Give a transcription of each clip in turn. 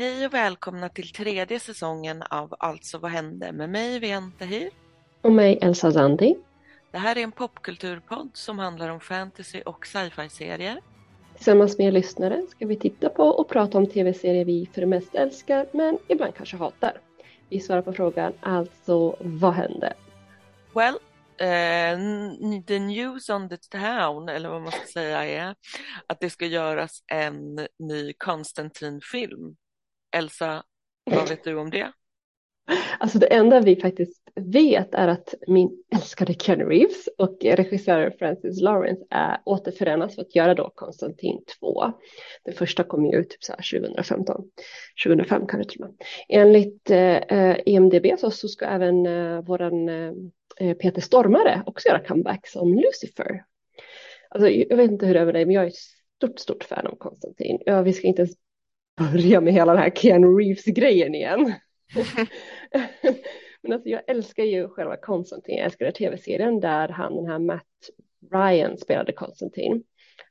Hej och välkomna till tredje säsongen av Alltså vad hände med mig Vian Tahir. Och mig Elsa Zandi. Det här är en popkulturpodd som handlar om fantasy och sci-fi-serier. Tillsammans med er lyssnare ska vi titta på och prata om tv-serier vi för det mesta älskar men ibland kanske hatar. Vi svarar på frågan alltså vad hände? Well, uh, the news on the town, eller vad man ska säga, är att det ska göras en ny Konstantin-film Elsa, vad vet du om det? Alltså det enda vi faktiskt vet är att min älskade Keanu Reeves och regissör Francis Lawrence är återförenas för att göra då Konstantin 2. Den första kom ju ut typ så 2015, 2005 kanske till och med. Enligt eh, IMDB så, så ska även eh, våran eh, Peter Stormare också göra comeback som Lucifer. Alltså jag vet inte hur det är med dig men jag är ett stort, stort fan av Konstantin. Ja, vi ska inte ens börja med hela den här Keanu Reeves-grejen igen. Men alltså jag älskar ju själva Konstantin, jag älskar tv-serien där han, den här Matt Ryan spelade Konstantin.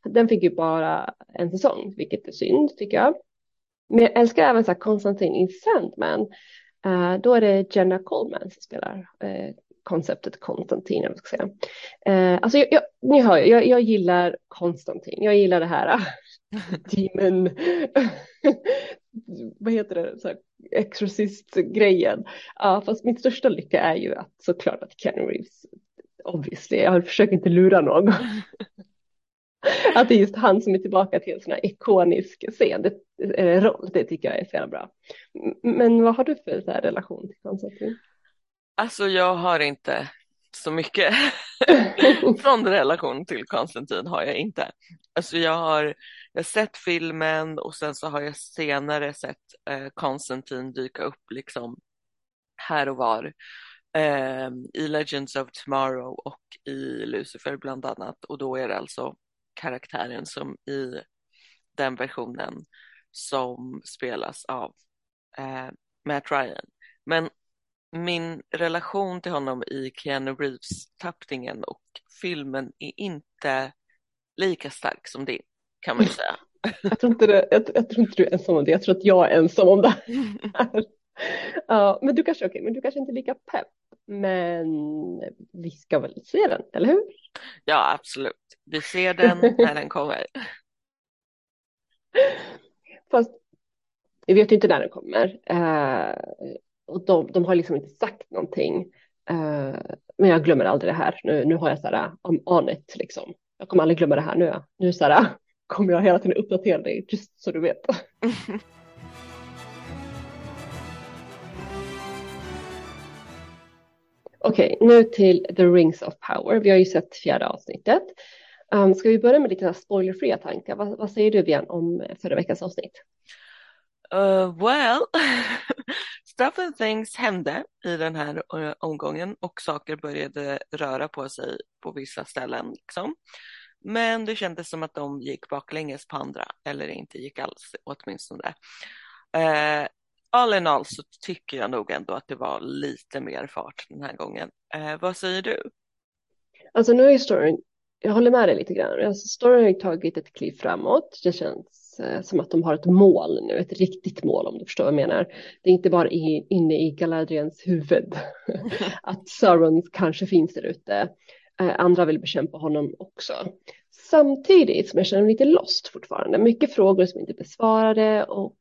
Den fick ju bara en säsong, vilket är synd tycker jag. Men jag älskar även så här Konstantin i Sandman. Uh, då är det Jenna Coleman som spelar uh, konceptet Konstantin, jag ska säga. Uh, alltså jag, jag, ni hör, jag, jag gillar Konstantin, jag gillar det här demon, vad heter det, så exorcist-grejen. Ja, fast min största lycka är ju att såklart att Keanu Reeves, obviously, jag försöker inte lura någon. att det är just han som är tillbaka till en sån här ikonisk scen, det, äh, roll, det tycker jag är så jävla bra. Men vad har du för så relation till Konstantin? Alltså jag har inte så mycket sån relation till Konstantin har jag inte. Alltså jag har, jag har sett filmen och sen så har jag senare sett eh, Konstantin dyka upp liksom här och var eh, i Legends of Tomorrow och i Lucifer bland annat och då är det alltså karaktären som i den versionen som spelas av eh, Matt Ryan. Men min relation till honom i Keanu Reeves-tappningen och filmen är inte lika stark som din, kan man ju säga. Jag tror inte, det, jag, jag, tror inte du är ensam om det, jag tror att jag är ensam om det här. ja, men du kanske okay, men du kanske inte är lika pepp. Men vi ska väl se den, eller hur? Ja, absolut. Vi ser den när den kommer. Fast vi vet inte när den kommer. Uh, och de, de har liksom inte sagt någonting. Uh, men jag glömmer aldrig det här. Nu, nu har jag så här, I'm on it liksom. Jag kommer aldrig glömma det här nu. Nu så här, kommer jag hela tiden uppdatera dig, just så du vet. Okej, okay, nu till The Rings of Power. Vi har ju sett fjärde avsnittet. Um, ska vi börja med lite spoilerfria tankar? Vad, vad säger du Björn om förra veckans avsnitt? Uh, well, stuff and things hände i den här eh, omgången och saker började röra på sig på vissa ställen. Liksom. Men det kändes som att de gick baklänges på andra, eller inte gick alls åtminstone. Eh, all in all så tycker jag nog ändå att det var lite mer fart den här gången. Eh, vad säger du? Alltså nu är storyn, jag håller med dig lite grann. Alltså, storyn har tagit ett kliv framåt. Det känns som att de har ett mål nu, ett riktigt mål om du förstår vad jag menar. Det är inte bara i, inne i Galadriens huvud att Sauron kanske finns där ute. Eh, andra vill bekämpa honom också. Samtidigt som jag känner mig lite lost fortfarande. Mycket frågor som inte är besvarade och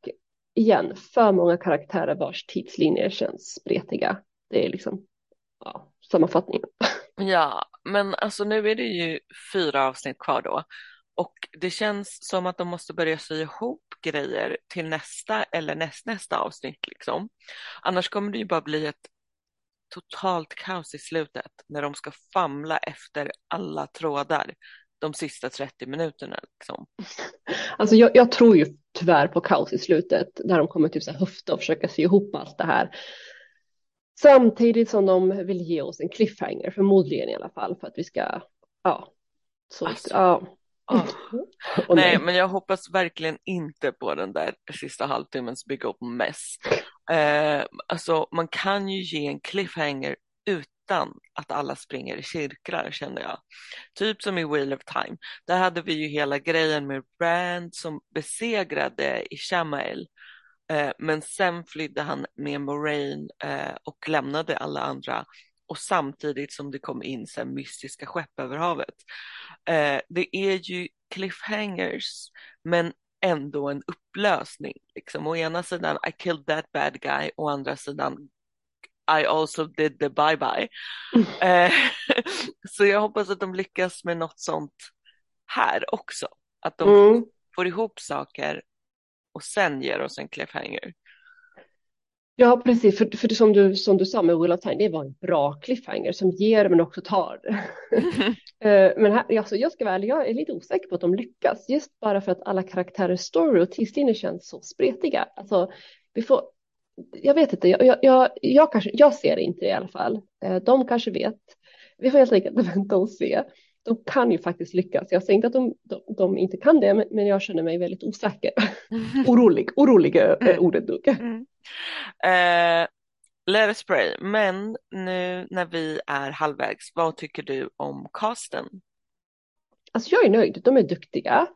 igen, för många karaktärer vars tidslinjer känns spretiga. Det är liksom ja, sammanfattningen. Ja, men alltså nu är det ju fyra avsnitt kvar då och det känns som att de måste börja sy ihop grejer till nästa eller nästnästa avsnitt liksom. Annars kommer det ju bara bli ett totalt kaos i slutet när de ska famla efter alla trådar de sista 30 minuterna. Liksom. Alltså jag, jag, tror ju tyvärr på kaos i slutet där de kommer typ så här höfta och försöka sy ihop allt det här. Samtidigt som de vill ge oss en cliffhanger, förmodligen i alla fall, för att vi ska, ja, så, alltså, ja. Oh. nej, men jag hoppas verkligen inte på den där sista halvtimmens big open mess. Eh, alltså, man kan ju ge en cliffhanger utan att alla springer i cirklar kände jag. Typ som i Wheel of Time. Där hade vi ju hela grejen med Rand som besegrade Ishamael Eh, men sen flydde han med Moraine eh, och lämnade alla andra och samtidigt som det kom in så mystiska skepp över havet. Eh, det är ju cliffhangers men ändå en upplösning. Liksom. Å ena sidan I killed that bad guy, å andra sidan I also did the bye bye. Mm. så jag hoppas att de lyckas med något sånt här också. Att de mm. får ihop saker och sen ger oss en cliffhanger. Ja, precis. För, för som, du, som du sa med Will of Time, det var en bra cliffhanger som ger men också tar. Eh, men här, alltså, jag ska vara ärlig, jag är lite osäker på att de lyckas. Just bara för att alla karaktärers story och tidslinjer känns så spretiga. Alltså, vi får, jag vet inte, jag, jag, jag, jag, kanske, jag ser det inte i alla fall. Eh, de kanske vet. Vi får helt enkelt vänta och se de kan ju faktiskt lyckas. Jag säger inte att de, de, de inte kan det, men, men, jag känner mig väldigt osäker. orolig, orolig är mm. ordet nog. Uh, let us pray. Men nu när vi är halvvägs, vad tycker du om casten? Alltså jag är nöjd, de är duktiga.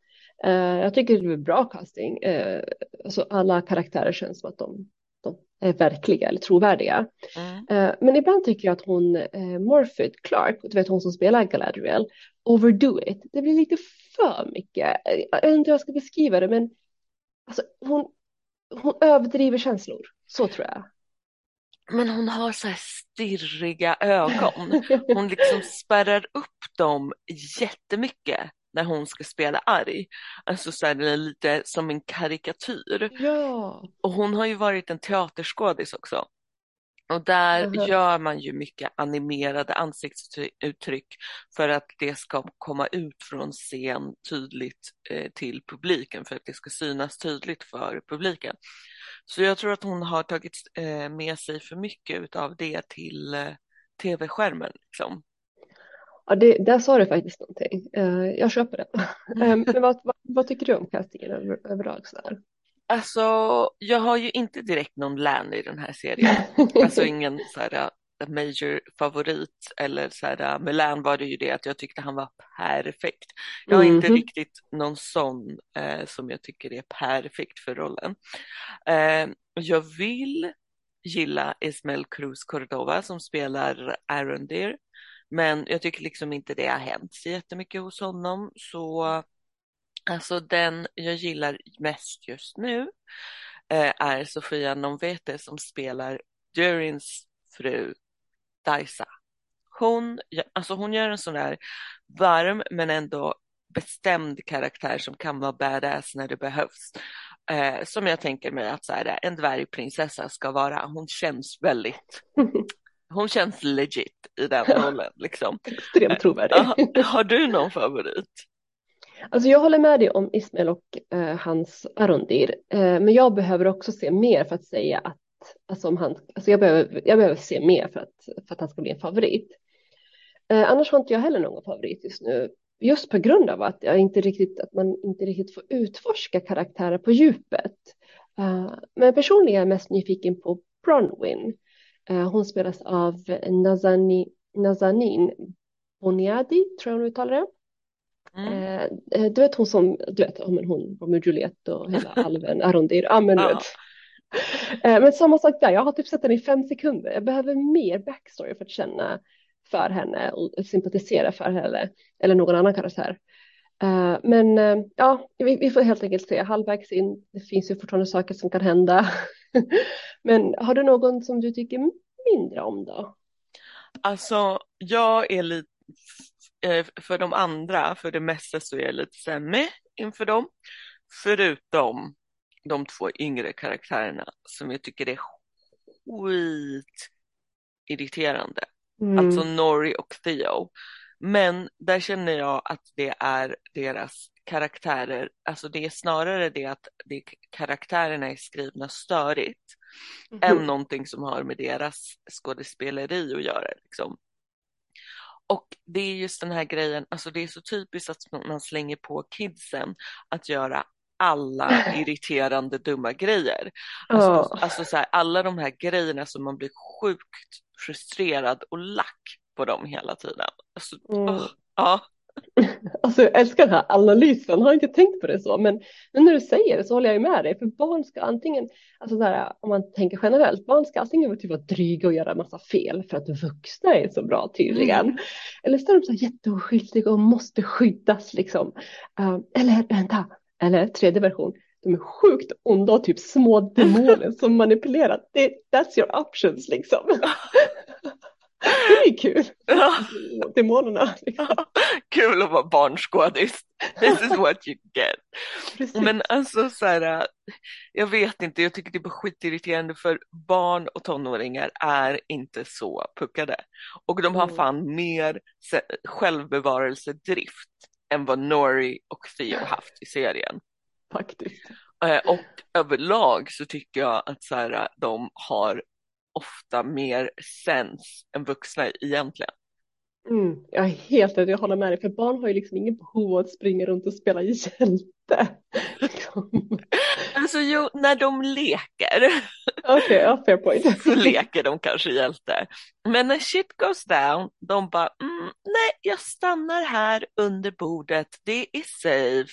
Uh, jag tycker det är bra casting. Uh, alltså alla karaktärer känns som att de är verkliga eller trovärdiga. Mm. Uh, men ibland tycker jag att hon, uh, Morphet Clark, du vet hon som spelar Galadriel, overdo it. Det blir lite för mycket. Jag vet inte hur jag ska beskriva det, men alltså, hon, hon överdriver känslor. Så tror jag. Men hon har så här stirriga ögon. Hon liksom spärrar upp dem jättemycket när hon ska spela arg. Alltså så är det lite som en karikatyr. Ja. Och hon har ju varit en teaterskådis också. Och där mm. gör man ju mycket animerade ansiktsuttryck för att det ska komma ut från scen tydligt eh, till publiken, för att det ska synas tydligt för publiken. Så jag tror att hon har tagit eh, med sig för mycket av det till eh, tv-skärmen. Liksom. Ja, det, där sa du faktiskt någonting. Uh, jag köper det. um, men vad, vad, vad, tycker du om castingen över, överlag? Så där? Alltså, jag har ju inte direkt någon län i den här serien. alltså ingen så här, major favorit eller så här, med län var det ju det att jag tyckte han var perfekt. Jag har mm inte mhm. riktigt någon sån uh, som jag tycker är perfekt för rollen. Uh, jag vill gilla Ismael Cruz Cordova som spelar Arondir. Men jag tycker liksom inte det har hänt så jättemycket hos honom. Så alltså den jag gillar mest just nu eh, är Sofia Nonvete som spelar Durins fru Daisa. Hon, alltså hon gör en sån där varm men ändå bestämd karaktär som kan vara badass när det behövs. Eh, som jag tänker mig att så här, en dvärgprinsessa ska vara. Hon känns väldigt hon känns legit i den rollen. Liksom. Extremt trovärdig. Har, har du någon favorit? Alltså jag håller med dig om Ismail och eh, hans Arondir, eh, men jag behöver också se mer för att säga att, alltså om han, alltså jag, behöver, jag behöver se mer för att, för att han ska bli en favorit. Eh, annars har inte jag heller någon favorit just nu, just på grund av att, jag inte riktigt, att man inte riktigt får utforska karaktärer på djupet. Eh, men personligen är jag mest nyfiken på Bronwyn. Eh, hon spelas av Nazani, Nazanin Boniadi, tror jag hon uttalar det. Mm. Eh, eh, du vet hon som, du vet, hon Romeo och Juliet och hela alven Arondir, ja men ja. Men samma sak där, jag har typ sett henne i fem sekunder. Jag behöver mer backstory för att känna för henne och sympatisera för henne eller någon annan karaktär. Men ja, vi får helt enkelt se halvvägs in. Det finns ju fortfarande saker som kan hända. Men har du någon som du tycker mindre om då? Alltså, jag är lite, eh, för de andra, för det mesta så är jag lite sämre inför dem. Förutom de två yngre karaktärerna som jag tycker är skitirriterande. Mm. Alltså Nori och Theo. Men där känner jag att det är deras karaktärer, alltså det är snarare det att det, karaktärerna är skrivna störigt mm. än någonting som har med deras skådespeleri att göra. Liksom. Och det är just den här grejen, alltså det är så typiskt att man slänger på kidsen att göra alla irriterande dumma grejer. Alltså, oh. alltså så här, alla de här grejerna som man blir sjukt frustrerad och lack på dem hela tiden. Alltså, mm. oh, ja. Alltså jag älskar den här analysen, har inte tänkt på det så, men nu när du säger det så håller jag ju med dig, för barn ska antingen, alltså där, om man tänker generellt, barn ska antingen typ vara dryga och göra en massa fel för att vuxna är så bra tydligen, mm. eller så är de så jätteoskyldiga och måste skyddas liksom, uh, eller vänta, eller tredje version, de är sjukt onda och typ små demoner som manipulerar. Det, that's your options liksom. Det är kul. Ja. Demonerna. Liksom. Kul att vara barnskådis. This is what you get. Precis. Men alltså så här, jag vet inte, jag tycker det är skitirriterande för barn och tonåringar är inte så puckade. Och de har mm. fan mer självbevarelsedrift än vad Nori och Theo haft i serien. Faktiskt. Eh, och överlag så tycker jag att så här, de har ofta mer sens än vuxna egentligen. Mm, jag är helt jag håller med dig, för barn har ju liksom ingen behov av att springa runt och spela hjälte. alltså jo, när de leker. Okej, okay, ja, fair point. så leker de kanske hjälte. Men när shit goes down, de bara, mm, nej, jag stannar här under bordet, det är safe.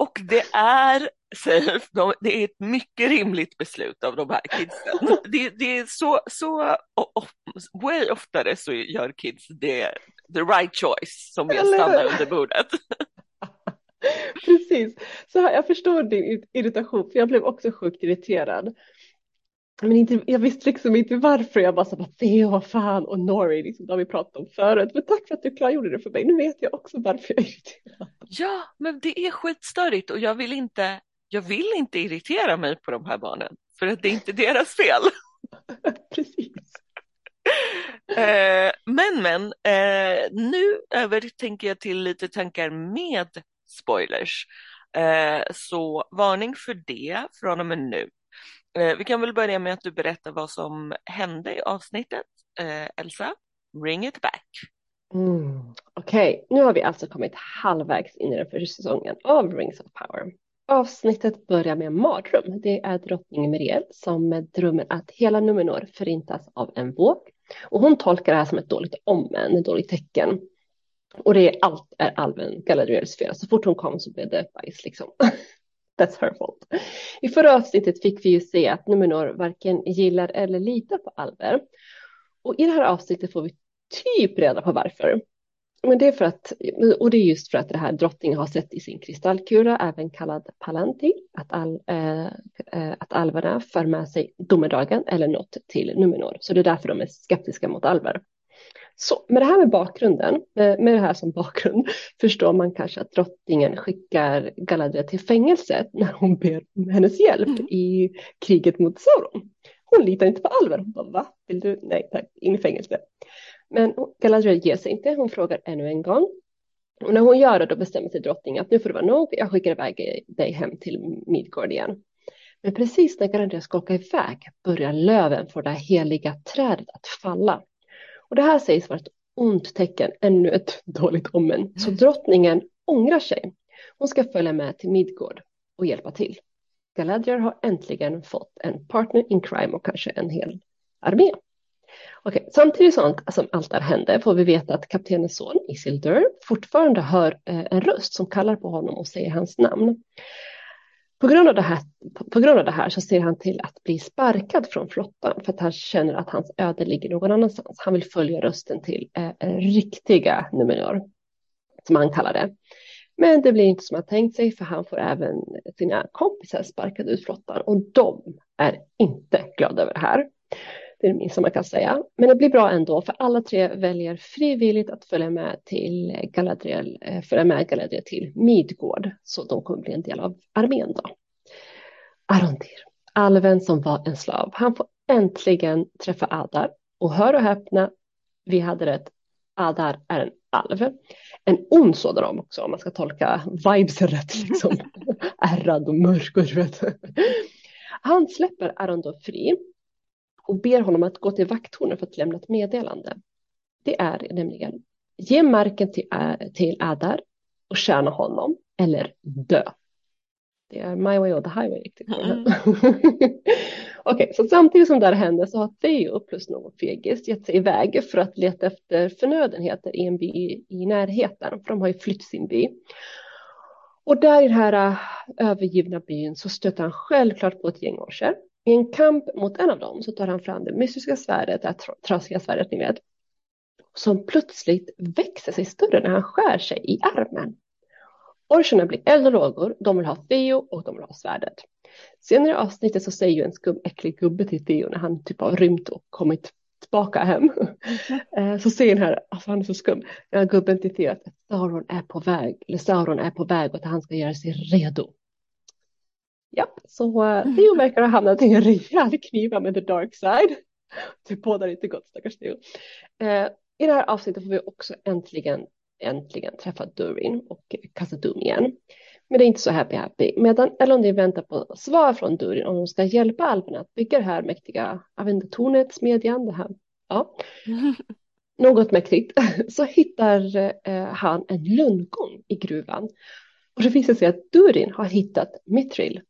Och det är safe, de, det är ett mycket rimligt beslut av de här kidsen. Det, det är så, så och, way oftare så gör kids det, the right choice som är att stanna under bordet. Precis, så här, jag förstår din irritation för jag blev också sjukt irriterad. Men inte, jag visste liksom inte varför. Jag bara så bara, Theo, fan, och Nori, liksom, det har vi pratat om förut. Men tack för att du klargjorde det för mig. Nu vet jag också varför jag är irriterad. Ja, men det är skitstörigt och jag vill inte, jag vill inte irritera mig på de här barnen. För att det är inte deras fel. Precis. eh, men, men, eh, nu över tänker jag till lite tankar med spoilers. Eh, så varning för det från och med nu. Eh, vi kan väl börja med att du berättar vad som hände i avsnittet. Eh, Elsa, ring it back. Mm. Okej, okay. nu har vi alltså kommit halvvägs in i den första säsongen av Rings of Power. Avsnittet börjar med en mardröm. Det är drottning Miriel som drömmer att hela Numenor förintas av en våg. Och hon tolkar det här som ett dåligt omen, ett dåligt tecken. Och det är allt är alven Galadriels fel. Så fort hon kom så blev det bajs liksom. That's her fault. I förra avsnittet fick vi ju se att Numenor varken gillar eller litar på alver. Och i det här avsnittet får vi typ reda på varför. Men det är för att, och det är just för att det här drottningen har sett i sin kristallkula, även kallad Palantir, att, all, eh, eh, att alverna för med sig domedagen eller något till Numenor. Så det är därför de är skeptiska mot alver. Så med det här med bakgrunden, eh, med det här som bakgrund, förstår man kanske att drottningen skickar Galadriel till fängelset när hon ber om hennes hjälp mm. i kriget mot Sauron. Hon litar inte på Alver. Hon bara, va? Vill du? Nej tack, in i fängelse. Men Galadriel ger sig inte. Hon frågar ännu en gång. Och när hon gör det då bestämmer sig drottningen att nu får det vara nog. Jag skickar iväg dig hem till Midgård igen. Men precis när Galadriel ska åka iväg börjar löven för det heliga trädet att falla. Och det här sägs vara ett ont tecken, ännu ett dåligt omen. Så mm. drottningen ångrar sig. Hon ska följa med till Midgård och hjälpa till. Galadriel har äntligen fått en partner in crime och kanske en hel armé. Okay. Samtidigt som, som allt det här hände får vi veta att kaptenens son Isildur fortfarande hör eh, en röst som kallar på honom och säger hans namn. På grund, av det här, på grund av det här så ser han till att bli sparkad från flottan för att han känner att hans öde ligger någon annanstans. Han vill följa rösten till eh, eh riktiga Numenor, som han kallar det. Men det blir inte som han tänkt sig för han får även sina kompisar sparkade ut flottan och de är inte glada över det här. Det är det minsta man kan säga. Men det blir bra ändå för alla tre väljer frivilligt att följa med till Galadriel, eh, följa med Galadriel till Midgård så de kommer bli en del av armén då. Arondir, alven som var en slav, han får äntligen träffa Adar och hör och häpna, vi hade rätt, Adar är en alv. En ond sådan också om man ska tolka vibes rätt liksom. Ärrad och mörk och vet. Han släpper Arondor fri och ber honom att gå till vakttornet för att lämna ett meddelande. Det är nämligen ge marken till, till Adar och tjäna honom eller dö. Det är My Way or the Highway. Mm. Okej, så samtidigt som det här händer så har Theo plus någon fegis gett sig iväg för att leta efter förnödenheter i en by i närheten, för de har ju flytt sin by. Och där i den här övergivna byn så stöter han självklart på ett gäng orcher. I en kamp mot en av dem så tar han fram det mystiska svärdet, det här trasiga svärdet ni vet, som plötsligt växer sig större när han skär sig i armen. Orcherna blir eldlågor, de vill ha Theo och de vill ha svärdet. Senare i avsnittet så säger ju en skum äcklig gubbe till Theo när han typ har rymt och kommit tillbaka hem. Mm. så säger den här, alltså han är så skum, den här gubben till Theo att Sauron är på väg, eller Sauron är på väg och att han ska göra sig redo. Ja, så uh, Theo verkar ha hamnat i en rejäl kniva med the dark side. Det bådar inte gott stackars Theo. Uh, I det här avsnittet får vi också äntligen äntligen träffat Durin och Khazad-dûm igen. Men det är inte så happy happy. Medan Elondin väntar på svar från Durin om de ska hjälpa alverna att bygga det här mäktiga, jag vet inte, tornet, smedjan, det här. Ja. Något mäktigt. Så hittar eh, han en lundgång i gruvan. Och det visar sig att Durin har hittat Mithril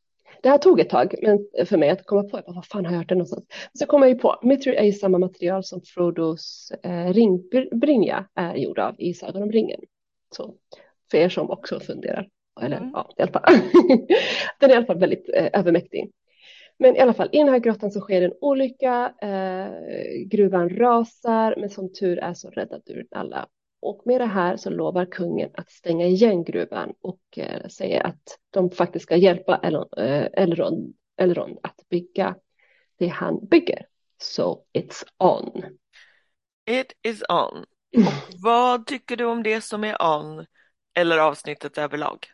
det här tog ett tag men för mig att komma på, vad fan har jag hört det någonstans? Så kom jag ju på, Mithril är ju samma material som Frodos eh, ringbrynja är gjord av i Sagan om ringen. Så för er som också funderar, eller mm. ja, i alla fall. den är i alla fall väldigt eh, övermäktig. Men i alla fall, i den här grottan så sker en olycka, eh, gruvan rasar, men som tur är så räddar du alla och med det här så lovar kungen att stänga igen gruvan och eh, säger att de faktiskt ska hjälpa eh, Elrond, Elrond att bygga det han bygger. So it's on. It is on. Och vad tycker du om det som är on eller avsnittet överlag?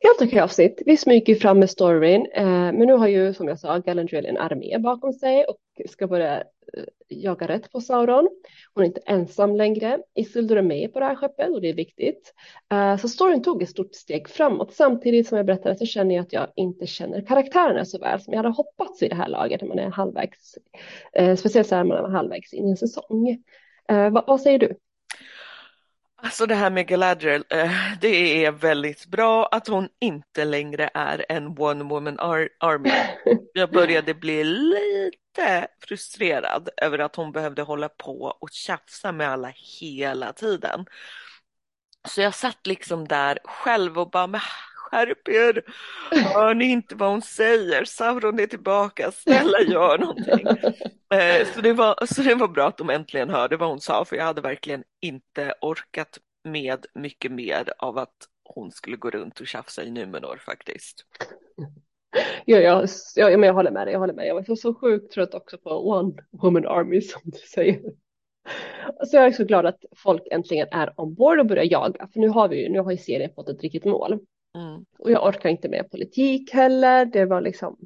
Helt okej avsnitt. Vi smyger fram med storyn, eh, men nu har ju som jag sa Galadriel en armé bakom sig och ska börja Eh, jaga rätt på Sauron. Hon är inte ensam längre. Isildur är med på det här skeppet och det är viktigt. Eh, så storyn tog ett stort steg framåt. Samtidigt som jag berättade så känner jag att jag inte känner karaktärerna så väl som jag hade hoppats i det här laget när man är halvvägs, eh, speciellt så här när man är halvvägs in i en säsong. Eh, vad, vad säger du? Alltså det här med Galadriel, eh, det är väldigt bra att hon inte längre är en one woman ar army. Jag började bli lite frustrerad över att hon behövde hålla på och tjafsa med alla hela tiden. Så jag satt liksom där själv och bara, men skärp er, hör ni inte vad hon säger, Sauron är tillbaka, snälla gör någonting. Eh, så, det var, så det var bra att de äntligen hörde vad hon sa, för jag hade verkligen inte orkat med mycket mer av att hon skulle gå runt och tjafsa i Numenor faktiskt. Ja, jag, jag, men jag håller med dig, jag håller med. Jag var så, så sjukt trött också på One Woman Army som du säger. Så jag är så glad att folk äntligen är ombord och börjar jaga, för nu har vi ju, nu har ju serien fått ett riktigt mål. Mm. Och jag orkar inte med politik heller, det var liksom,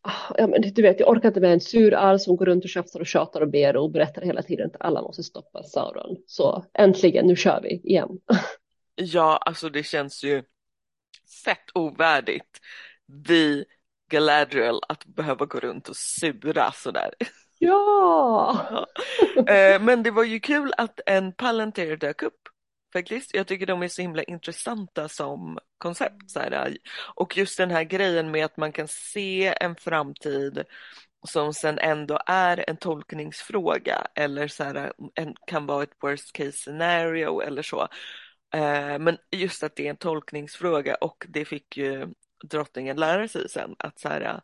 ah, ja, men du vet, jag orkar inte med en sur arv som går runt och tjafsar och tjatar och ber och berättar hela tiden att alla måste stoppa Sauron. Så äntligen, nu kör vi igen. Ja, alltså det känns ju fett ovärdigt vi Galadriel att behöva gå runt och sura sådär. Ja! Eh, men det var ju kul att en Palantir dök upp faktiskt. Jag tycker de är så himla intressanta som koncept. Så här. Och just den här grejen med att man kan se en framtid som sen ändå är en tolkningsfråga eller så här, en, kan vara ett worst case scenario eller så. Eh, men just att det är en tolkningsfråga och det fick ju drottningen lära sig sen att så här,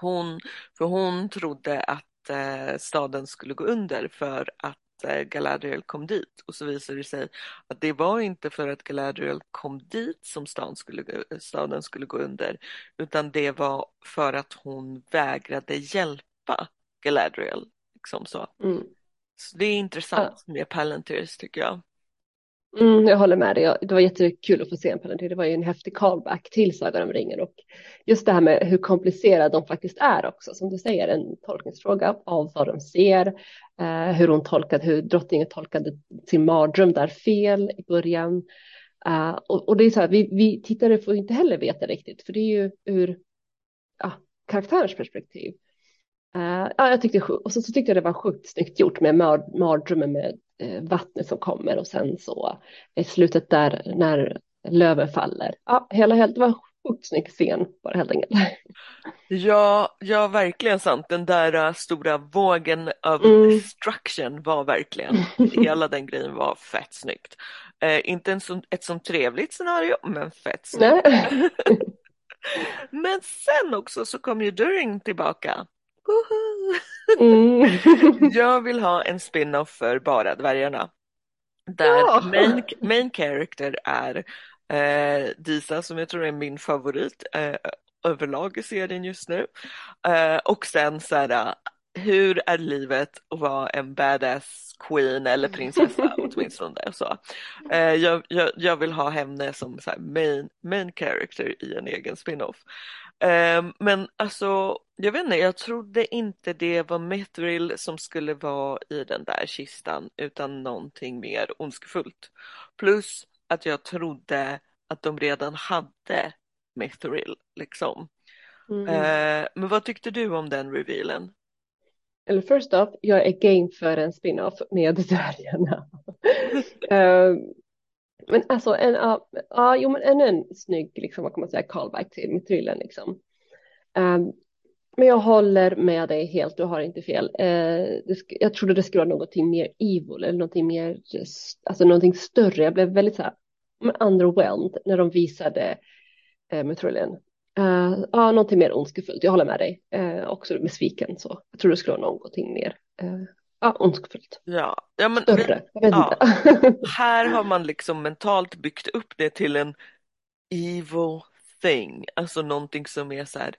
hon, för hon trodde att eh, staden skulle gå under för att Galadriel kom dit och så visade det sig att det var inte för att Galadriel kom dit som staden skulle, staden skulle gå under utan det var för att hon vägrade hjälpa Galadriel. Liksom så. Mm. så det är intressant ja. med Palantirs tycker jag. Mm, jag håller med dig. Det var jättekul att få se en Palantir. Det var ju en häftig callback till Sagan om ringen och just det här med hur komplicerad de faktiskt är också. Som du säger, en tolkningsfråga av vad de ser, eh, hur hon tolkade, hur drottningen tolkade sin mardröm där fel i början. Eh, och, och, det är så här, vi, vi tittare får inte heller veta riktigt, för det är ju ur ja, karaktärens perspektiv. Uh, ja, jag tyckte, och så, så, tyckte jag det var sjukt snyggt gjort med mardrömmen med vattnet som kommer och sen så i slutet där när löven faller. Ja, hela, helt, var sjukt snygg scen bara helt enkelt. Ja, ja, verkligen sant. Den där uh, stora vågen av Mm. destruction var verkligen, hela den grejen var fett snyggt. Eh, inte en så, ett sånt trevligt scenario, men fett snyggt. Nej. Men sen också så kom ju During tillbaka. Mm. Jag vill ha en spin-off för bara dvärgarna. Där Ja. main, main character är eh, Disa som jag tror är min favorit eh, överlag i serien just nu. Eh, och sen så här, hur är livet att vara en badass queen eller prinsessa åtminstone. Så. Eh, jag, jag, jag vill ha henne som så main, main character i en egen spin-off. Eh, men alltså, jag vet inte, jag trodde inte det var Mithril som skulle vara i den där kistan utan någonting mer ondskefullt. Plus att jag trodde att de redan hade Mithril liksom. Mm. Eh, men vad tyckte du om den revealen? Eller first off, jag är game för en spin-off med dvärgarna. Men alltså, en, ja, ja, jo, men ännu en snygg, liksom, vad kan man säga, callback till Mitrillen liksom. Um, men jag håller med dig helt, du har inte fel. Eh, det, jag trodde det skulle vara någonting mer evil eller någonting mer, just, alltså någonting större. Jag blev väldigt så här, men underwhelmed när de visade eh, Mitrillen. Uh, eh, ja, någonting mer ondskefullt. Jag håller med dig. Uh, också besviken så. Jag tror det skulle vara någonting mer. Uh, ja, ondskefullt. Ja, ja men Större. Vet ja. här har man liksom mentalt byggt upp det till en evil thing, alltså någonting som är så här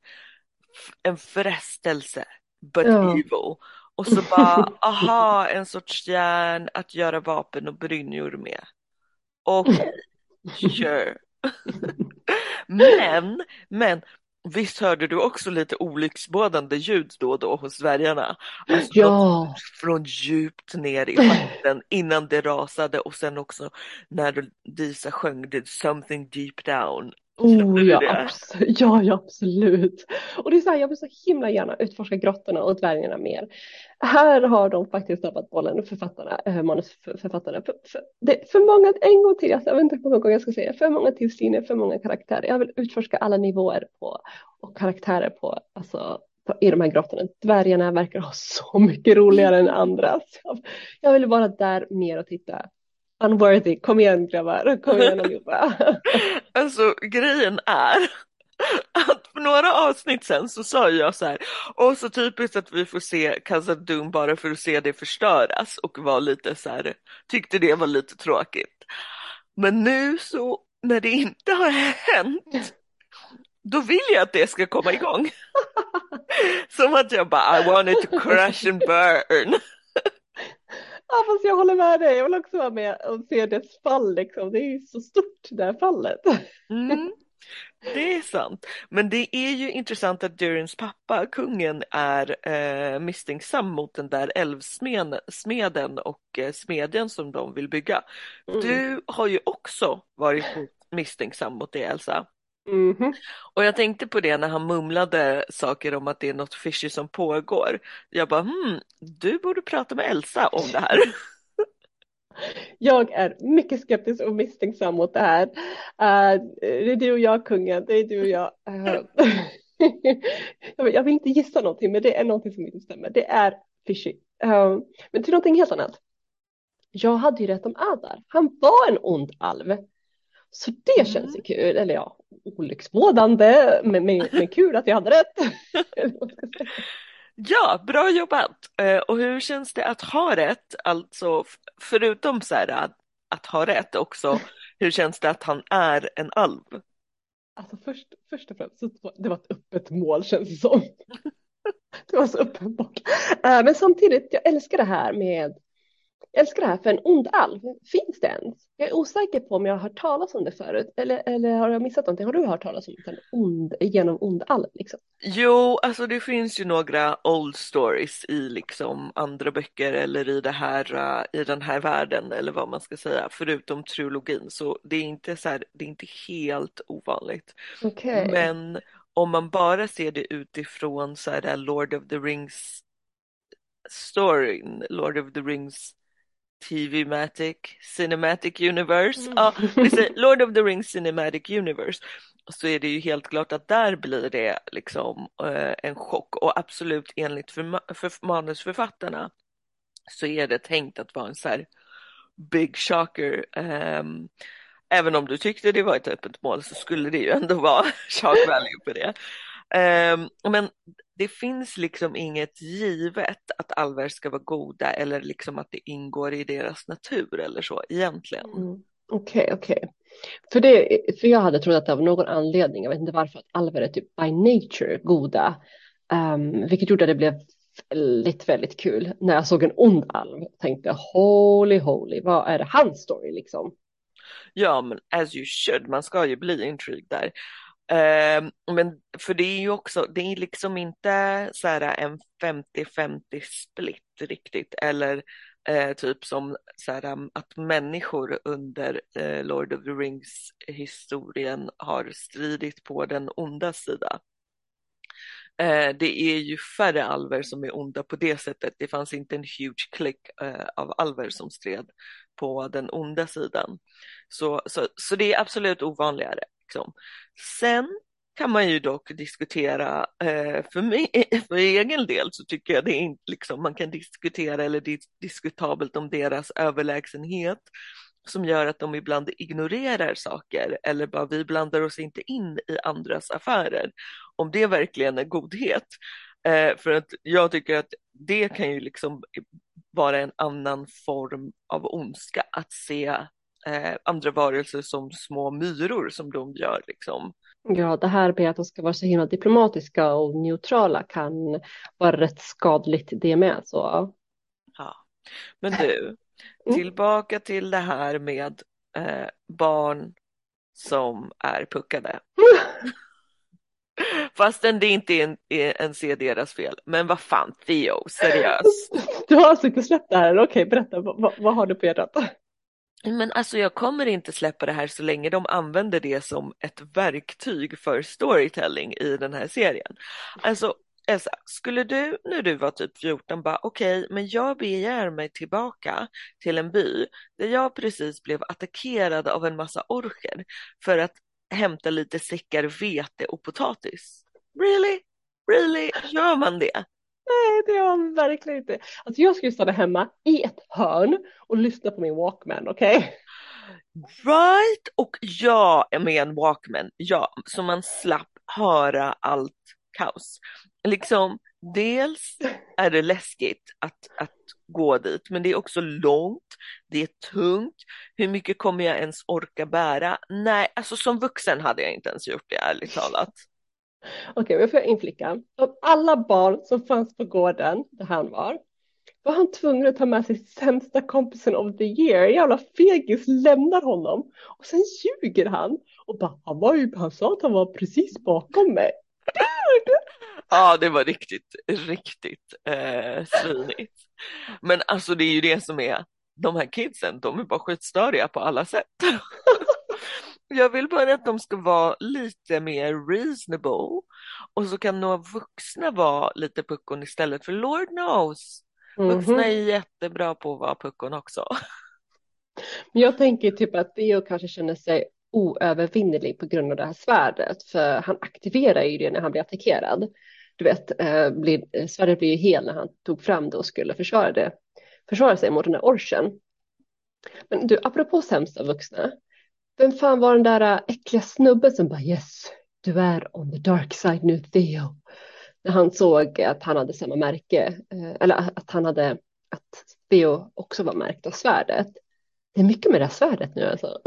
en frestelse, but Ja. evil. Och så bara, aha, en sorts järn att göra vapen och brynjor med. Okej, sure. Men, men Visst hörde du också lite olycksbådande ljud då och då hos dvärgarna? Alltså ja. från djupt ner i vatten innan det rasade och sen också när Disa sjöng det something deep down. Oh, ja, det? abs- ja, ja, absolut. Och det är så här, jag vill så himla gärna utforska grottorna och dvärgarna mer. Här har de faktiskt tappat bollen, författarna, äh, manusförfattarna. För, för, det för många, en gång till, jag vet inte hur många gånger jag ska säga, för många tillsyner, för många karaktärer. Jag vill utforska alla nivåer på, och karaktärer på, alltså, i de här grottorna. Dvärgarna verkar ha så mycket roligare än andra. Jag vill vara där mer och titta. Unworthy, kom igen grabbar, kom igen allihopa. Alltså grejen är att för några avsnitt sen så sa jag så här, och så typiskt att vi får se Casa Doom bara för att se det förstöras och var lite så här, tyckte det var lite tråkigt. Men nu så när det inte har hänt, då vill jag att det ska komma igång. Som att jag bara, I want it to crash and burn. Ja, fast jag håller med dig. Jag vill också vara med och se dess fall. Liksom. Det är ju så stort det här fallet. Mm, det är sant. Men det är ju intressant att Durins pappa, kungen, är eh, misstänksam mot den där älvsmeden och eh, smedjan som de vill bygga. Mm. Du har ju också varit misstänksam mot det, Elsa. Mhm. Och jag tänkte på det när han mumlade saker om att det är något fishy som pågår. Jag bara, hmm, du borde prata med Elsa om det här. Jag är mycket skeptisk och misstänksam mot det här. Uh, det är du och jag, kungen. Det är du och jag. Uh, jag, vill, jag vill inte gissa någonting, men det är någonting som inte stämmer. Det är fishy. Uh, men till någonting helt annat. Jag hade ju rätt om Adar. Han var en ond alv. Så det Mm. känns ju kul. Eller ja, olycksbådande, men, men, men kul att jag hade rätt. Ja, bra jobbat! Eh, Och hur känns det att ha rätt? Alltså förutom så här att, att ha rätt också, hur känns det att han är en alv? Alltså först, först och främst, det var ett öppet mål känns det som. Det var så uppenbart. Eh, Men samtidigt, jag älskar det här med, älskar det här för en ond alv. Finns det ens? Jag är osäker på om jag har hört talas om det förut. Eller, eller har jag missat någonting? Har du hört talas om en ond, genom ond alv liksom? Jo, alltså det finns ju några old stories i liksom andra böcker eller i det här, eh, i den här världen eller vad man ska säga, förutom trilogin. Så det är inte så här, det är inte helt ovanligt. Okej. Men om man bara ser det utifrån så här Lord of the Rings storyn, Lord of the Rings TV-matic, Cinematic Universe, Mm. ja, Lord of the Rings Cinematic Universe, så är det ju helt klart att där blir det liksom eh, en chock och absolut enligt för, för manusförfattarna så är det tänkt att vara en så här big shocker. Um, även om du tyckte det var ett öppet mål så skulle det ju ändå vara shock value på det. Um, men det finns liksom inget givet att alver ska vara goda eller liksom att det ingår i deras natur eller så egentligen. Okej, mm. okej. Okay, okay. För, det, för jag hade trott att av någon anledning, jag vet inte varför, att alver är typ by nature goda. Um, vilket gjorde att det blev väldigt, väldigt kul när jag såg en ond alv tänkte holy holy, vad är det hans story liksom? Ja, men as you should, man ska ju bli intrigued där. Ehm, men för det är ju också, det är liksom inte så här en 50-50 split riktigt eller eh, typ som så här, um, att människor under eh, Lord of the Rings historien har stridit på den onda sidan. Eh, det är ju färre alver som är onda på det sättet. Det fanns inte en huge klick eh, av alver som stred på den onda sidan. Så, så, så det är absolut ovanligare. Liksom. Sen kan man ju dock diskutera, eh, för, mig, för egen del så tycker jag det är inte liksom, man kan diskutera eller det är diskutabelt om deras överlägsenhet som gör att de ibland ignorerar saker eller bara vi blandar oss inte in i andras affärer. Om det verkligen är godhet. Eh, för att jag tycker att det kan ju liksom vara en annan form av ondska att se eh, andra varelser som små myror som de gör liksom. Ja, det här med att de ska vara så himla diplomatiska och neutrala kan vara rätt skadligt det med. Så. Ja, men du, Mm. Tillbaka till det här med eh, barn som är puckade. Fastän det inte är en, en se deras fel. Men vad fan Theo, seriöst. Du har alltså inte släppt det här? Okej, berätta, vad, vad har du på hjärtat? Men alltså jag kommer inte släppa det här så länge de använder det som ett verktyg för storytelling i den här serien. Alltså Elsa, skulle du när du var typ 14 bara okej, okay, men jag begär mig tillbaka till en by där jag precis blev attackerad av en massa orcher för att hämta lite säckar vete och potatis. Really? Really? Gör man det? Nej, det har man verkligen inte. Alltså jag skulle stanna hemma i ett hörn och lyssna på min Walkman, okej? Okay? Right, och jag är med en Walkman, ja, så man slapp höra allt kaos liksom dels är det läskigt att, att gå dit, men det är också långt, det är tungt. Hur mycket kommer jag ens orka bära? Nej, alltså som vuxen hade jag inte ens gjort det ärligt talat. Okej, okay, får jag inflika? Av alla barn som fanns på gården där han var, var han tvungen att ta med sig sämsta kompisen of the year. Jävla fegis lämnar honom och sen ljuger han och bara, han var ju, han sa att han var precis bakom mig. Ja, det var riktigt, riktigt eh, svinigt. Men alltså det är ju det som är, de här kidsen, de är bara skitstöriga på alla sätt. Jag vill bara att de ska vara lite mer reasonable och så kan några vuxna vara lite puckon istället för Lord knows. Vuxna mm -hmm. är jättebra på att vara puckon också. Jag tänker typ att Theo kanske känner sig oövervinnerlig på grund av det här svärdet för han aktiverar ju det när han blir attackerad du vet, eh, blir, Sverige blir ju hel när han tog fram det och skulle försvara, det, försvara sig mot den här orchen. Men du, apropå sämsta vuxna, vem fan var den där äh, äckliga snubben som bara yes, du är on the dark side nu Theo. När han såg att han hade samma märke, äh, eller att han hade, att Theo också var märkt av svärdet. Det är mycket med det här svärdet nu alltså.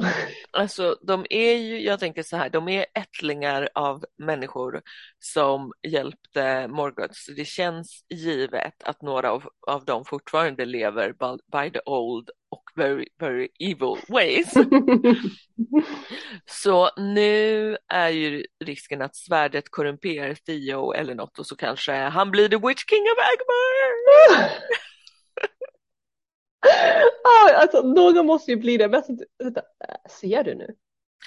Alltså de är ju, jag tänker så här, de är ättlingar av människor som hjälpte Morgoth. Så det känns givet att några av, av dem fortfarande lever by, by the old och very, very evil ways. så nu är ju risken att svärdet korrumperar Theo eller något och så kanske han blir the witch king of Agmar. ah, alltså, någon måste ju bli det. Men alltså, vänta, ser du nu?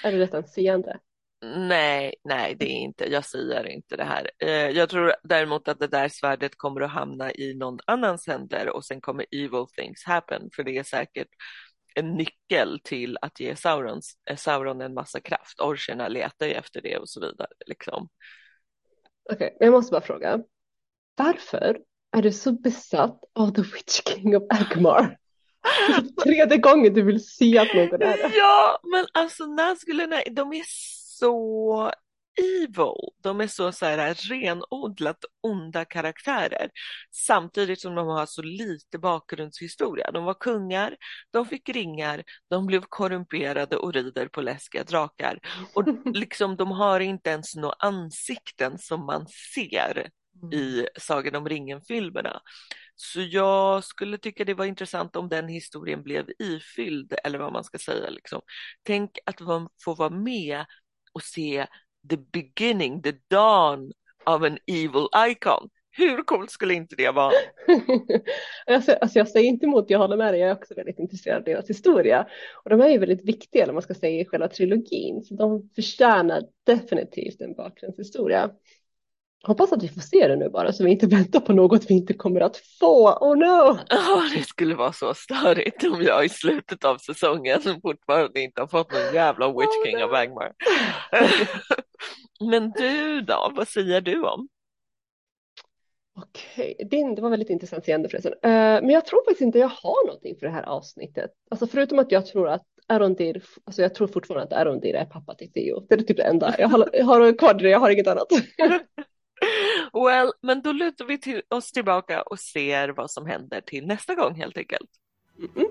Är det detta en seende? Nej, nej, det är inte. Jag säger inte det här. Eh, jag tror däremot att det där svärdet kommer att hamna i någon annans händer och sen kommer evil things happen, för det är säkert en nyckel till att ge Saurons, eh, Sauron en massa kraft. Orcherna letar ju efter det och så vidare. Liksom. Okej, okay, jag måste bara fråga. Varför är du så besatt av The Witch King of Agmar? Tredje gången du vill se att någon är det. Ja, men alltså Nazgulerna, de är så evil. De är så, så här, renodlat onda karaktärer samtidigt som de har så lite bakgrundshistoria. De var kungar, de fick ringar, de blev korrumperade och rider på läskiga drakar. Och liksom, de har inte ens några ansikten som man ser i mm. Sagan om ringen-filmerna. Så jag skulle tycka det var intressant om den historien blev ifylld, eller vad man ska säga. Liksom. Tänk att man får vara med och se the beginning, the dawn av en evil icon. Hur coolt skulle inte det vara? alltså, alltså jag säger inte emot, jag håller med dig, jag är också väldigt intresserad av deras historia. Och de är ju väldigt viktiga, eller man ska säga, i själva trilogin. Så de förtjänar definitivt en bakgrundshistoria. Hoppas att vi får se det nu bara så vi inte väntar på något vi inte kommer att få. Oh no! Ja, det skulle vara så störigt om jag i slutet av säsongen fortfarande inte har fått någon jävla Witch oh, King no. of Angmar. Men du då, vad säger du om? Okej, okay. det var väldigt intressant seende förresten. Uh, men jag tror faktiskt inte jag har någonting för det här avsnittet. Alltså förutom att jag tror att Arondir, alltså jag tror fortfarande att Arondir är pappa till Theo. Det är typ det enda. Jag har, jag har kvar det, jag har inget annat. Well, men då lutar vi till oss tillbaka och ser vad som händer till nästa gång helt enkelt. Mm -mm.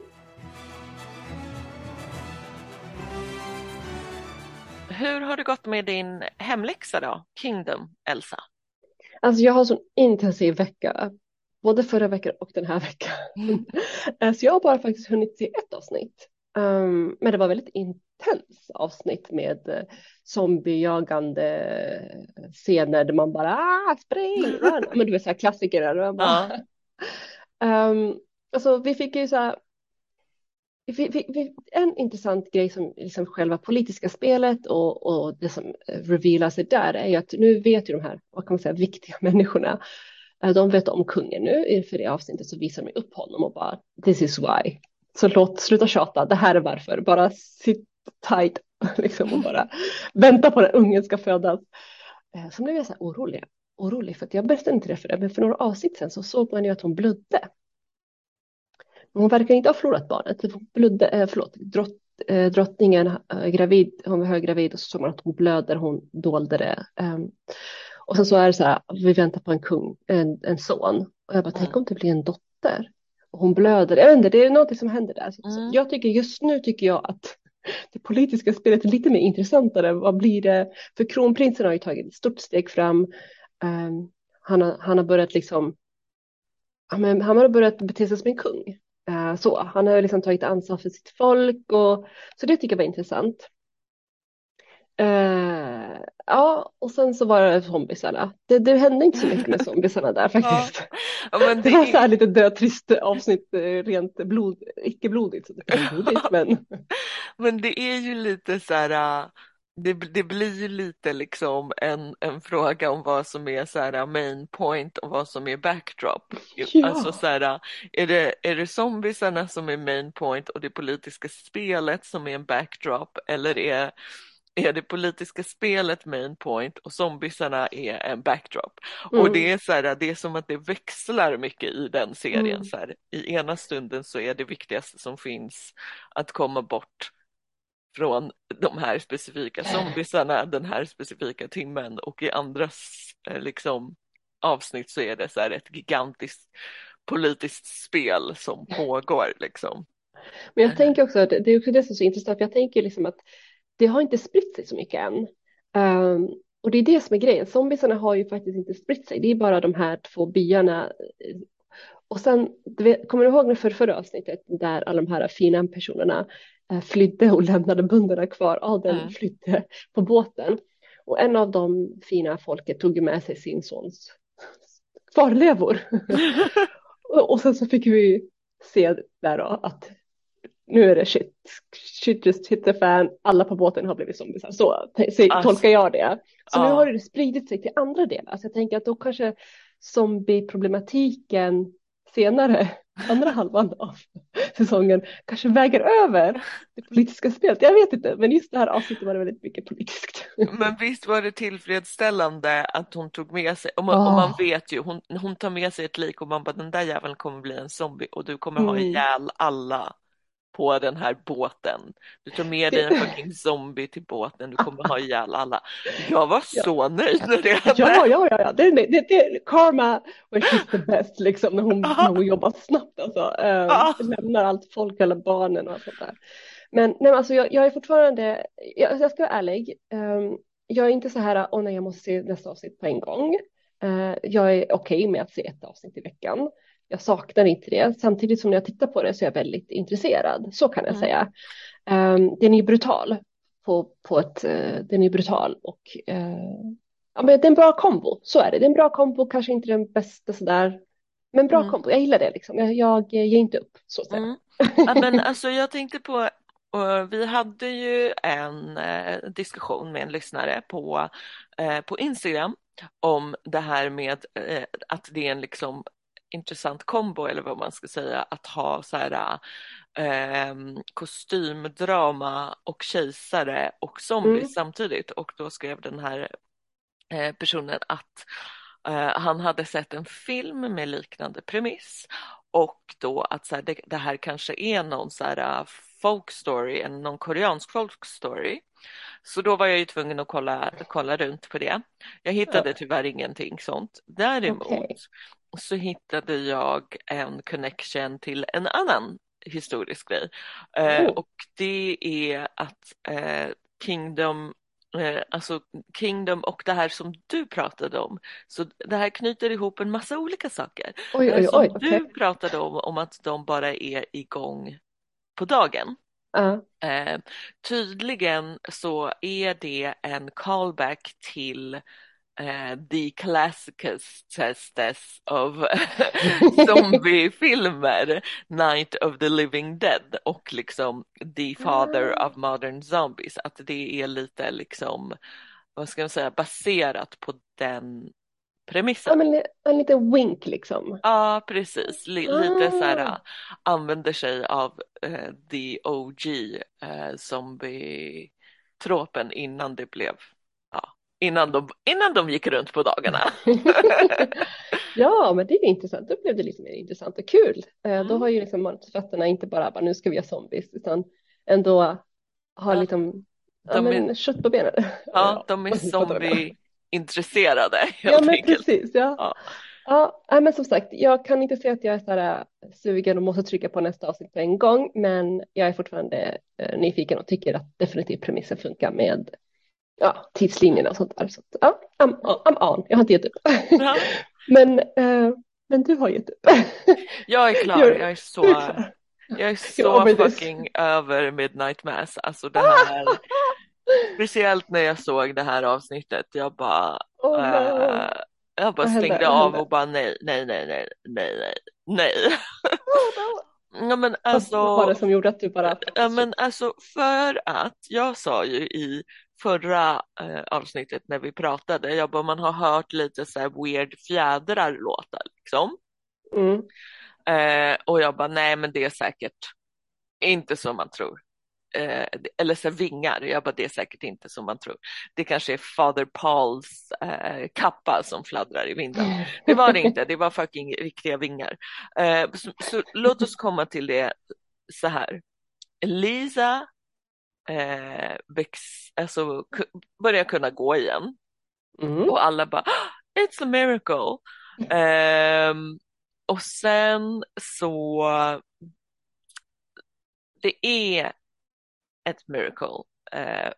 Hur har det gått med din hemläxa då, Kingdom, Elsa? Alltså jag har en sån intensiv vecka, både förra veckan och den här veckan. Mm. Så jag har bara faktiskt hunnit se ett avsnitt. Um, men det var väldigt intens avsnitt med uh, zombiejagande scener där man bara ah, spring, men du vet så här klassiker. Där, bara, ja. um, alltså vi fick ju så här vi, vi, vi, en intressant grej som liksom själva politiska spelet och, och det som revealar sig där är ju att nu vet ju de här, vad kan man säga, viktiga människorna, eh, de vet om kungen nu, för det avsnittet så visar de upp honom och bara this is why. Så låt, sluta tjata, det här är varför, bara sitt tight liksom och bara vänta på att ungen ska födas. Eh, så blev jag så här orolig, orolig för att jag berättade inte det för det, men för några avsnitt sen så såg man ju att hon blödde. Hon verkar inte ha förlorat barnet, blödde, äh, förlåt, drott, äh, drottningen gravid, hon var höggravid och så såg man att hon blöder, hon dolde det. Ähm, och sen så är det så här, vi väntar på en kung, en, en son. Och jag bara, mm. tänk om det blir en dotter. Och hon blöder, jag vet inte, det är något som händer där. Mm. jag tycker just nu tycker jag att det politiska spelet är lite mer intressantare. Vad blir det? För kronprinsen har ju tagit ett stort steg fram. Um, han, har, han har börjat liksom, han har börjat bete sig som en kung. Uh, så, han har liksom tagit ansvar för sitt folk och så det tycker jag var intressant. Uh, ja, och sen så var det zombisarna. Det, det hände inte så mycket med zombisarna där faktiskt. Ja. Det, det, var så här lite dötrist avsnitt, eh, rent blod, icke blodigt. Så det blodigt men... men det är ju lite så här, äh, det, det blir ju lite liksom en, en fråga om vad som är så här äh, main point och vad som är backdrop. Ja. Alltså så här, äh, är det, är det zombiesarna som är main point och det politiska spelet som är en backdrop eller är är det politiska spelet main point och zombisarna är en backdrop. Mm. Och det är så här, det är som att det växlar mycket i den serien. Mm. Så här, I ena stunden så är det viktigaste som finns att komma bort från de här specifika zombisarna den här specifika timmen och i andra eh, liksom, avsnitt så är det så här ett gigantiskt politiskt spel som pågår. Liksom. Men jag tänker också att det är också det som är så intressant, för jag tänker liksom att det har inte spritt sig så mycket än. Um, och det är det som är grejen, zombisarna har ju faktiskt inte spritt sig, det är bara de här två byarna. Och sen, kommer du ihåg för förra avsnittet där alla de här fina personerna eh, flydde och lämnade bönderna kvar, Adeln mm. flydde på båten. Och en av de fina folket tog med sig sin sons kvarlevor. och sen så fick vi se där då att nu är det shit, shit just hit the fan, alla på båten har blivit zombisar. Så, så Alltså, tolkar jag det. Så nu har det spridit sig till andra delar. Så jag tänker att då kanske zombieproblematiken senare, andra halvan av säsongen, kanske väger över det politiska spelet. Jag vet inte, men just det här avsnittet var det väldigt mycket politiskt. Men visst var det tillfredsställande att hon tog med sig, och man, och man Oh. vet ju, hon, hon tar med sig ett lik och man bara den där jäveln kommer bli en zombie och du kommer ha Mm. ihjäl alla på den här båten. Du tar med dig en fucking zombie till båten, du kommer ha ihjäl alla. Jag var ja. så nöjd när det hände. Ja, ja, ja, ja. Det, det, det, karma when she's the best, liksom, när hon, när hon jobbar snabbt. Alltså. Ja. lämnar allt folk, eller barnen och sånt där. Men, nej, alltså, jag, jag är fortfarande, jag, jag ska vara ärlig, Ehm, jag är inte så här, åh nej, jag måste se nästa avsnitt på en gång. Eh, jag är okej med att se ett avsnitt i veckan. Jag saknar inte det. Samtidigt som när jag tittar på det så är jag väldigt intresserad. Så kan jag Mm. säga. Um, den är brutal. På, på ett, eh, den är brutal och eh, ja, men det är en bra kombo. Så är det. Det är en bra kombo, kanske inte den bästa sådär. Men bra Mm. kombo. Jag gillar det liksom. Jag, jag ger inte upp. Så att. Mm. Ja, men alltså jag tänkte på, och vi hade ju en eh, diskussion med en lyssnare på, eh, på Instagram om det här med eh, att det är en liksom intressant kombo eller vad man ska säga att ha så här eh, kostymdrama och kejsare och zombies Mm. samtidigt och då skrev den här eh, personen att eh, han hade sett en film med liknande premiss och då att så här, det, det här kanske är någon så här uh, folk story, en, någon koreansk folk story. Så då var jag ju tvungen att kolla, kolla runt på det. Jag hittade tyvärr ingenting sånt. Däremot Okej. Så hittade jag en connection till en annan historisk grej. Eh, Oh. och det är att eh, Kingdom eh, Alltså Kingdom och det här som du pratade om. Så det här knyter ihop en massa olika saker. Oj, oj, som oj. Okej. du pratade om, om att de bara är igång på dagen. Ja. Eh, tydligen så är det en callback till eh, the classicest of zombiefilmer, Night of the Living Dead och liksom The Father Ah. of Modern Zombies. Att det är lite liksom, vad ska man säga, baserat på den Ja, premissen. men en liten wink liksom. Ja, precis. Li- lite så här, Ah. använder sig av eh, the OG eh, zombie-tropen innan det blev, ja, innan de, innan de gick runt på dagarna. Ja, men det är intressant. Då blev det lite mer intressant och kul. Eh, Då Mm. har ju liksom manusförfattarna inte bara, bara nu ska vi ha zombies, utan ändå har Ja, liksom ja, de är, men kött på benen. ja, Ja, de är zombie-intresserade Ja, helt men enkelt. precis. Ja. Ja. Ja, men som sagt, jag kan inte säga att jag är så här äh, sugen och måste trycka på nästa avsnitt på en gång, men jag är fortfarande eh, nyfiken och tycker att definitivt premissen funkar med ja, tidslinjerna och sånt där. Så att, ja, I'm, I'm on. Jag har inte gett upp. Ja, Men, eh, men du har gett upp. jag är klar, jag är så, jag är så this. fucking över Midnight Mass. Alltså det här, speciellt när jag såg det här avsnittet, jag bara Oh no. Eh, jag bara hände? stängde Vad av hände? och bara nej, nej, nej, nej, nej, nej, nej. Oh no. Ja men Vad vad var alltså, det som gjorde att du bara ja, men alltså för att jag sa ju i förra eh, avsnittet när vi pratade, jag bara man har hört lite så här weird fjädrar låta liksom. Mm. Eh, och jag bara nej men det är säkert inte som man tror. Eh, eller så här vingar, jag bara det är säkert inte som man tror. Det kanske är Father Pauls eh, kappa som fladdrar i vinden. Det var det inte, det var fucking riktiga vingar. Eh, så, så låt oss komma till det så här. Lisa eh, alltså, börjar kunna gå igen Mm. och alla bara "Ah, It's a miracle. Ehm, och sen så det är ett miracle eh,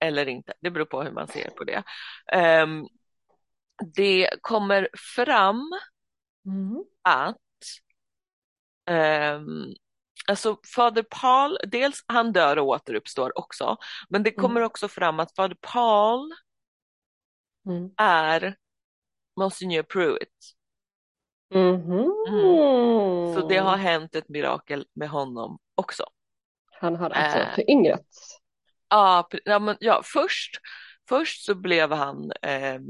eller inte. Det beror på hur man ser på det. Ehm, det kommer fram Mm. att ehm, alltså Fader Paul, dels han dör och återuppstår också, men det kommer Mm. också fram att Fader Paul Mm. är Monsignor Pruitt. Mm. Så det har hänt ett mirakel med honom också. Han har alltså Eh. föryngrats. Ja, men, ja först, först så blev han eh,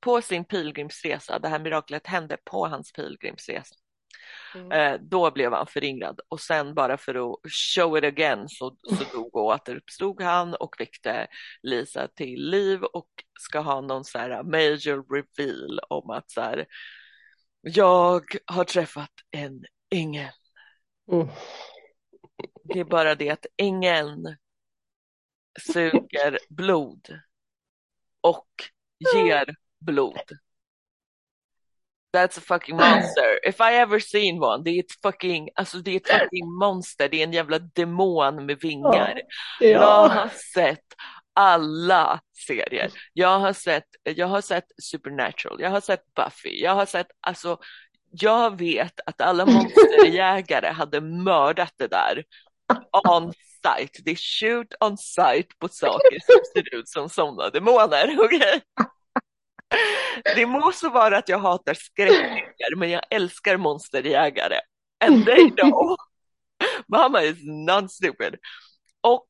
på sin pilgrimsresa, det här miraklet hände på hans pilgrimsresa. Mm. Eh, då blev han föryngrad och sen bara för att show it again så, så dog och återuppstod han och väckte Lisa till liv och ska ha någon så här major reveal om att så här, jag har träffat en ängel. Mm. Det är bara det att ängeln suger blod och ger blod. That's a fucking monster. If I ever seen one, det är ett fucking, alltså det är ett fucking monster, det är en jävla demon med vingar. Jag Ja. har sett alla serier. Jag har sett, jag har sett Supernatural, jag har sett Buffy, jag har sett, alltså jag vet att alla monsterjägare hade mördat det där on site. Det är shoot on site på saker som ser ut som sådana demoner, okej? Det må så vara att jag hatar skräckfilmer, men jag älskar monsterjägare. And they know. Mama is not stupid. Och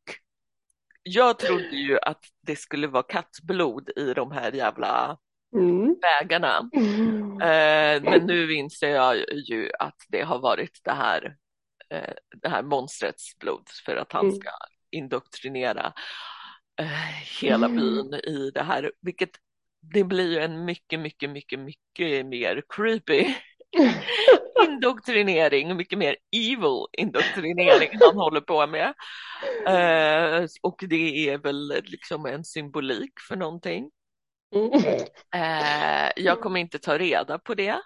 jag trodde ju att det skulle vara kattblod i de här jävla Mm. vägarna. Eh, men nu inser jag ju att det har varit det här, eh, det här monstrets blod för att han Mm. ska indoktrinera eh, hela byn i det här, vilket det blir ju en mycket, mycket, mycket, mycket mer creepy indoktrinering, mycket mer evil indoktrinering han håller på med. Eh, och det är väl liksom en symbolik för någonting. Eh, jag kommer inte ta reda på det.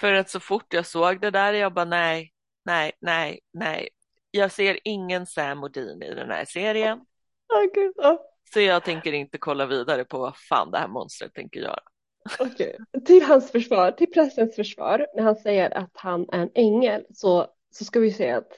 För att så fort jag såg det där, jag bara nej, nej, nej, nej. Jag ser ingen Sam Odin i den här serien. Ja. Så jag tänker inte kolla vidare på vad fan det här monstret tänker göra. Okej. Till hans försvar, till prästens försvar, när han säger att han är en ängel så, så ska vi säga att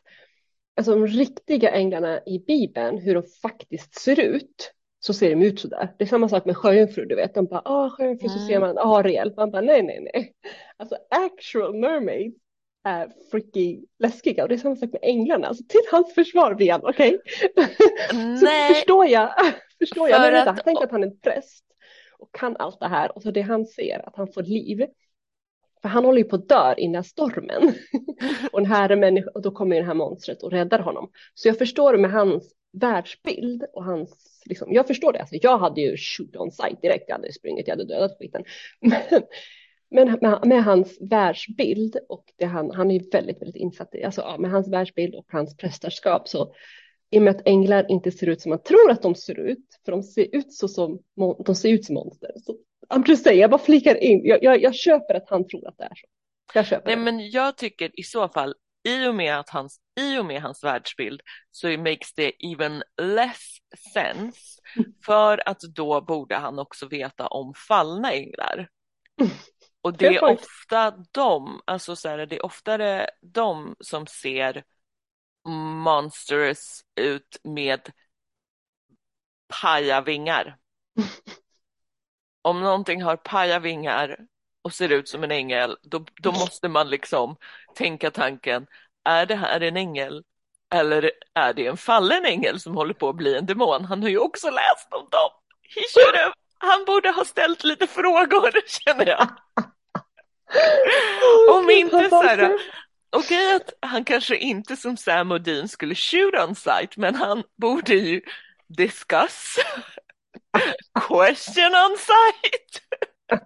alltså, de riktiga änglarna i Bibeln, hur de faktiskt ser ut, så ser de ut sådär. Det är samma sak med sjöjungfrur, du vet. De bara, ah, sjöjungfru, så Mm. ser man Ariel. Man bara, nej, nej, nej. Alltså actual mermaids är freaky läskiga och det är samma sak med änglarna. Alltså till hans försvar, Brian, okej? Så Nej, förstår jag, förstår jag. För Men vänta, att- tänk att han är en präst och kan allt det här och så det han ser, att han får liv. För han håller ju på att dö innan stormen. och, den här människa, och då kommer ju det här monstret och räddar honom. Så jag förstår med hans världsbild och hans, liksom, jag förstår det. Alltså, jag hade ju shoot on sight direkt, jag hade sprungit, jag hade dödat skiten. Men, men med, med hans världsbild och det han, han är väldigt, väldigt insatt i, alltså ja, med hans världsbild och hans prästerskap så i och med att änglar inte ser ut som man tror att de ser ut, för de ser ut så som, de ser ut som monster. Så, I'm just saying, jag bara flikar in, jag, jag, jag köper att han tror att det är så. Jag köper nej det. men jag tycker i så fall, i och med, att hans, i och med hans världsbild så makes det even less sense. För att då borde han också veta om fallna änglar. Och det är ofta de, alltså så här, det är oftare de som ser monstrous ut med pajavingar. Om någonting har pajavingar och ser ut som en ängel, då, då måste man liksom tänka tanken, är det här en ängel eller är det en fallen ängel som håller på att bli en demon? Han har ju också läst om dem. He should have, han borde ha ställt lite frågor, känner jag. Om inte så här, Okej att han kanske inte som Sam Odin skulle shoot on sight, men han borde ju discuss, question on sight.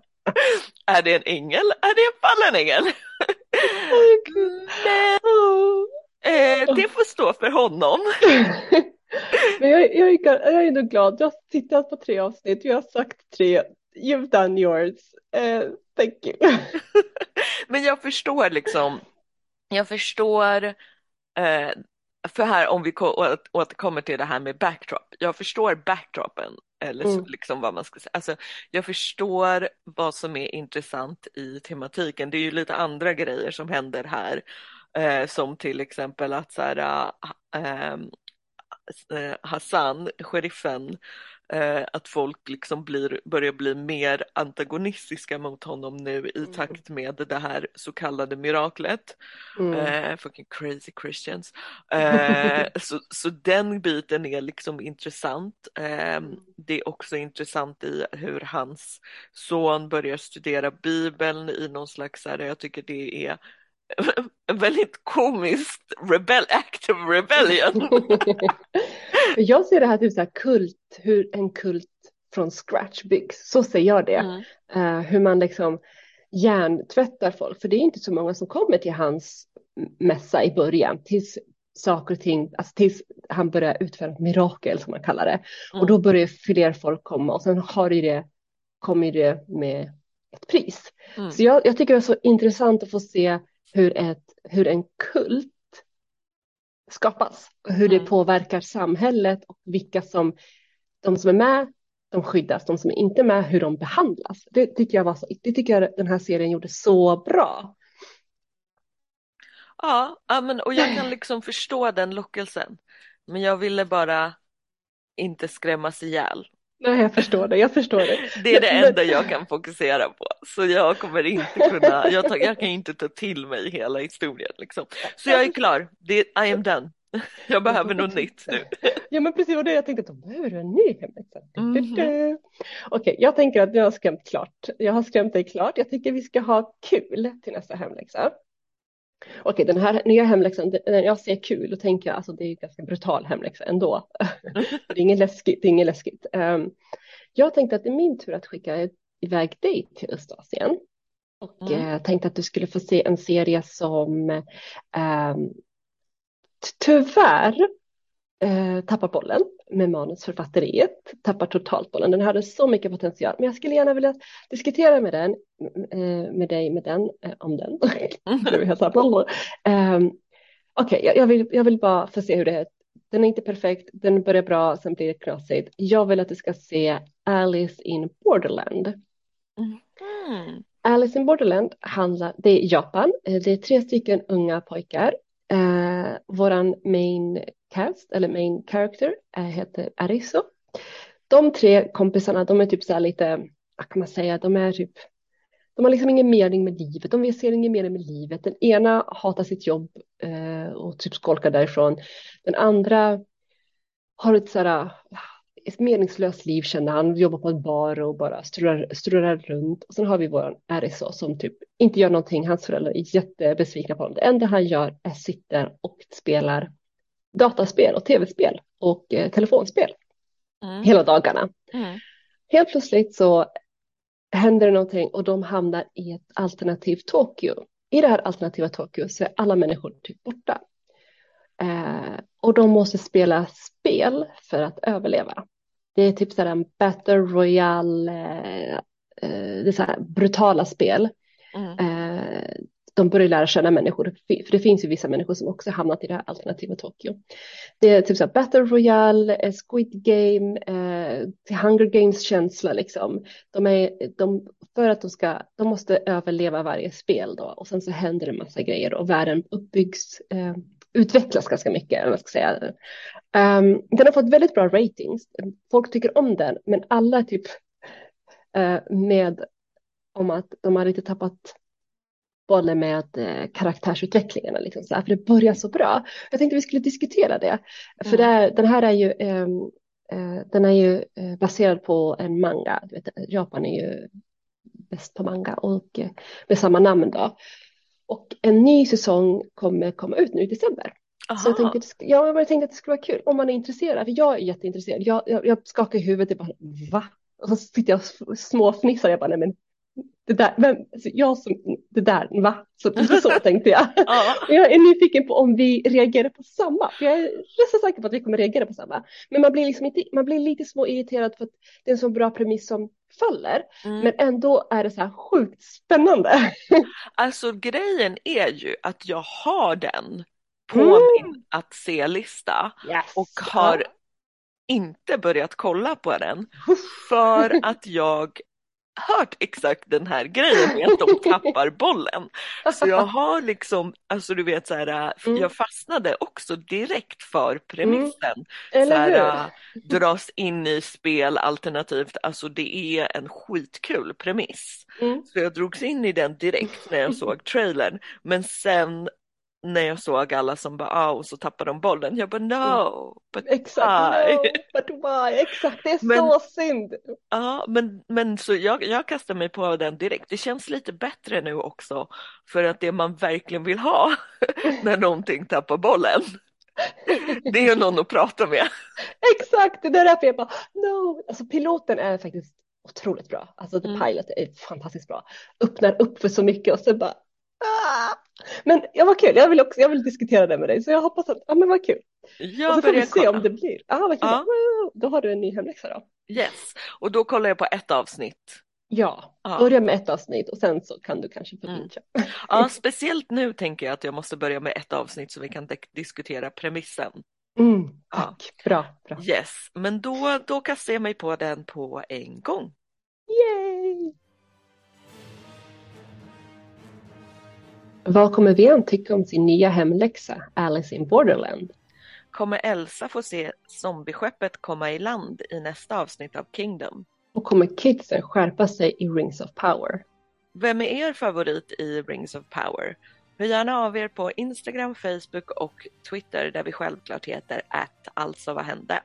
Är det en ängel? Är det en fallen ängel? Men eh, det får stå för honom. Men jag, jag, är, jag är ändå glad, jag har tittat på tre avsnitt, jag har sagt tre, you've done yours, Eh, thank you. Men jag förstår liksom, jag förstår, eh, för här om vi återkommer till det här med backdrop, jag förstår backdropen, eller Mm. liksom vad man ska säga, alltså jag förstår vad som är intressant i tematiken, det är ju lite andra grejer som händer här, eh, som till exempel att så här, ehm, eh, Hassan, sheriffen, eh, att folk liksom blir, börjar bli mer antagonistiska mot honom nu i Mm. takt med det här så kallade miraklet. Mm. Eh, fucking crazy Christians. Eh, så, så den biten är liksom intressant. Eh, det är också intressant i hur hans son börjar studera Bibeln i någon slags, här, jag tycker det är en väldigt komiskt rebel, act of rebellion. jag ser det här typ så här kult, hur en kult från scratch byggs. Så ser jag det. Mm. Eh, hur man liksom hjärntvättar folk. För det är inte så många som kommer till hans mässa i början. Tills saker och ting, alltså tills han börjar utföra ett mirakel som man kallar det. Mm. Och då börjar fler folk komma och sen har ju det, kommer det med ett pris. Mm. Så jag, jag tycker det är så intressant att få se hur, ett, hur en kult skapas. Hur det Mm. påverkar samhället och vilka som, de som är med, de skyddas, de som är inte med, hur de behandlas. Det tycker jag, var så, det tycker jag den här serien gjorde så bra. Ja, ja men, och jag kan liksom förstå den lockelsen. Men jag ville bara inte skrämmas ihjäl. Nej, jag förstår det, jag förstår det. Det är det enda jag kan fokusera på. Så jag kommer inte kunna, jag, tar, jag kan inte ta till mig hela historien liksom. Så jag är klar, det, I am done. Jag behöver något nytt nu. Ja, men precis vad det jag tänkte, de behöver en ny hemläxa. Mhm. Okej, jag tänker att jag har skrämt klart. Jag har skrämt dig klart. Jag tycker vi ska ha kul till nästa hemläxa. Okej, den här nya hemläxan, när jag ser kul, då tänker jag alltså det är ju ganska brutal hemläxa ändå. det är inget läskigt. Det är inget läskigt. Ehm, jag tänkte att det är min tur att skicka iväg dig till Östasien. Och Mm. eh, tänkte att du skulle få se en serie som t- tyvärr eh, tappar bollen med manusförfatteriet, tappar totalt bollen. Den hade så mycket potential, men jag skulle gärna vilja diskutera med den, eh, med dig med den, eh, om den. Okej, jag, jag, vill, jag vill bara få se hur det är. Den är inte perfekt, den börjar bra, sen blir det knasigt. Jag vill att du ska se Alice in Borderland. Mm. Alice in Borderland handlar, det är Japan, det är tre stycken unga pojkar. Eh, våran main cast, eller main character, eh, heter Ariso. De tre kompisarna, de är typ så här lite, vad kan man säga, de är typ, de har liksom ingen mening med livet, de ser ingen mening med livet. Den ena hatar sitt jobb eh, och typ skolkar därifrån. Den andra har ett sådär, ett meningslöst liv känner han, jobbar på en bar och bara strular, strular runt. Och sen har vi vår RSO som typ inte gör någonting, hans föräldrar är jättebesvikna på honom. Det enda han gör är sitter och spelar dataspel och tv-spel och eh, telefonspel Mm. hela dagarna. Mm. Helt plötsligt så händer det någonting och de hamnar i ett alternativt Tokyo. I det här alternativa Tokyo så är alla människor typ borta. Eh, och de måste spela spel för att överleva. Det är typ sådär en battle royale, eh, eh, det är så brutala spel. Mm. De börjar lära känna människor, för det finns ju vissa människor som också hamnat i det här alternativa Tokyo. Det är typ så här Battle Royale, eh, Squid Game, eh, Hunger Games-känsla liksom. De är, de, för att de ska, de måste överleva varje spel då och sen så händer det en massa grejer och världen uppbyggs, eh, utvecklas ganska mycket, eller jag ska säga. Um, den har fått väldigt bra ratings, folk tycker om den, men alla är typ eh, med om att de har lite tappat bollen med eh, karaktärsutvecklingarna. Liksom, så här, för det börjar så bra. Jag tänkte vi skulle diskutera det. För Mm. det den här är ju, ehm, eh, den är ju eh, baserad på en manga. Du vet, Japan är ju bäst på manga och eh, med samma namn då. Och en ny säsong kommer komma ut nu i december. Så jag Aha. tänkte, ja, jag tänkte att det skulle vara kul om man är intresserad. För jag är jätteintresserad. Jag, jag, jag skakar i huvudet. Jag bara, va? Och så sitter jag och småfnissar. Jag bara, nej men det där, men jag som, det där, va? Så, så tänkte jag. Ja. Jag är nyfiken på om vi reagerar på samma. För jag är så säker på att vi kommer reagera på samma. Men man blir, liksom inte, man blir lite små irriterad för att det är en så bra premiss som faller. Mm. Men ändå är det så här sjukt spännande. Alltså grejen är ju att jag har den på Mm. min att se-lista Yes. och har inte börjat kolla på den för att jag hört exakt den här grejen med att de tappar bollen. Så jag har liksom, alltså du vet så här, Mm. jag fastnade också direkt för premissen. Eller så här, dras in i spel alternativt, alltså det är en skitkul premiss. Mm. Så jag drogs in i den direkt när jag såg trailern. Men sen när jag såg alla som bara ah, och så tappade de bollen, jag bara no, but Exakt, why? no, but why? Exakt, det är Men- så synd. Ja, men, men så jag, jag kastar mig på den direkt. Det känns lite bättre nu också för att det man verkligen vill ha när någonting tappar bollen, det är någon att prata med. Exakt, det är därför jag bara no. Alltså piloten är faktiskt otroligt bra. Alltså The Mm. Pilot är fantastiskt bra. Öppnar upp för så mycket och så bara ah. Men ja, vad kul, jag vill också, jag vill diskutera det med dig så jag hoppas att, ja men vad kul. och Jag så får vi se kolla. om det blir. Ja, vad kul. Ja. Då har du en ny hemläxa då. Yes, och då kollar jag på ett avsnitt. Ja, Ja. börja med ett avsnitt och sen så kan du kanske få Mm. Ja, speciellt nu tänker jag att jag måste börja med ett avsnitt så vi kan diskutera premissen. Mm, tack, bra, bra. Yes, men då, då kastar jag mig på den på en gång. Yay! Vad kommer Vian tycka om sin nya hemläxa Alice in Borderland? Kommer Elsa få se zombieskeppet komma i land i nästa avsnitt av Kingdom? Och kommer kidsen skärpa sig i Rings of Power? Vem är er favorit i Rings of Power? Hör gärna av er på Instagram, Facebook och Twitter där vi självklart heter att alltså vad hände?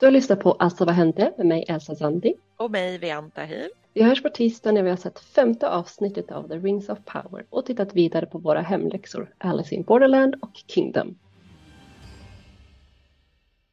Du har lyssnat på Alltså vad hände med mig Elsa Zandi. Och mig Vianta Hiv. Vi hörs på tisdag när vi har sett femte avsnittet av The Rings of Power och tittat vidare på våra hemläxor Alice in Borderland och Kingdom.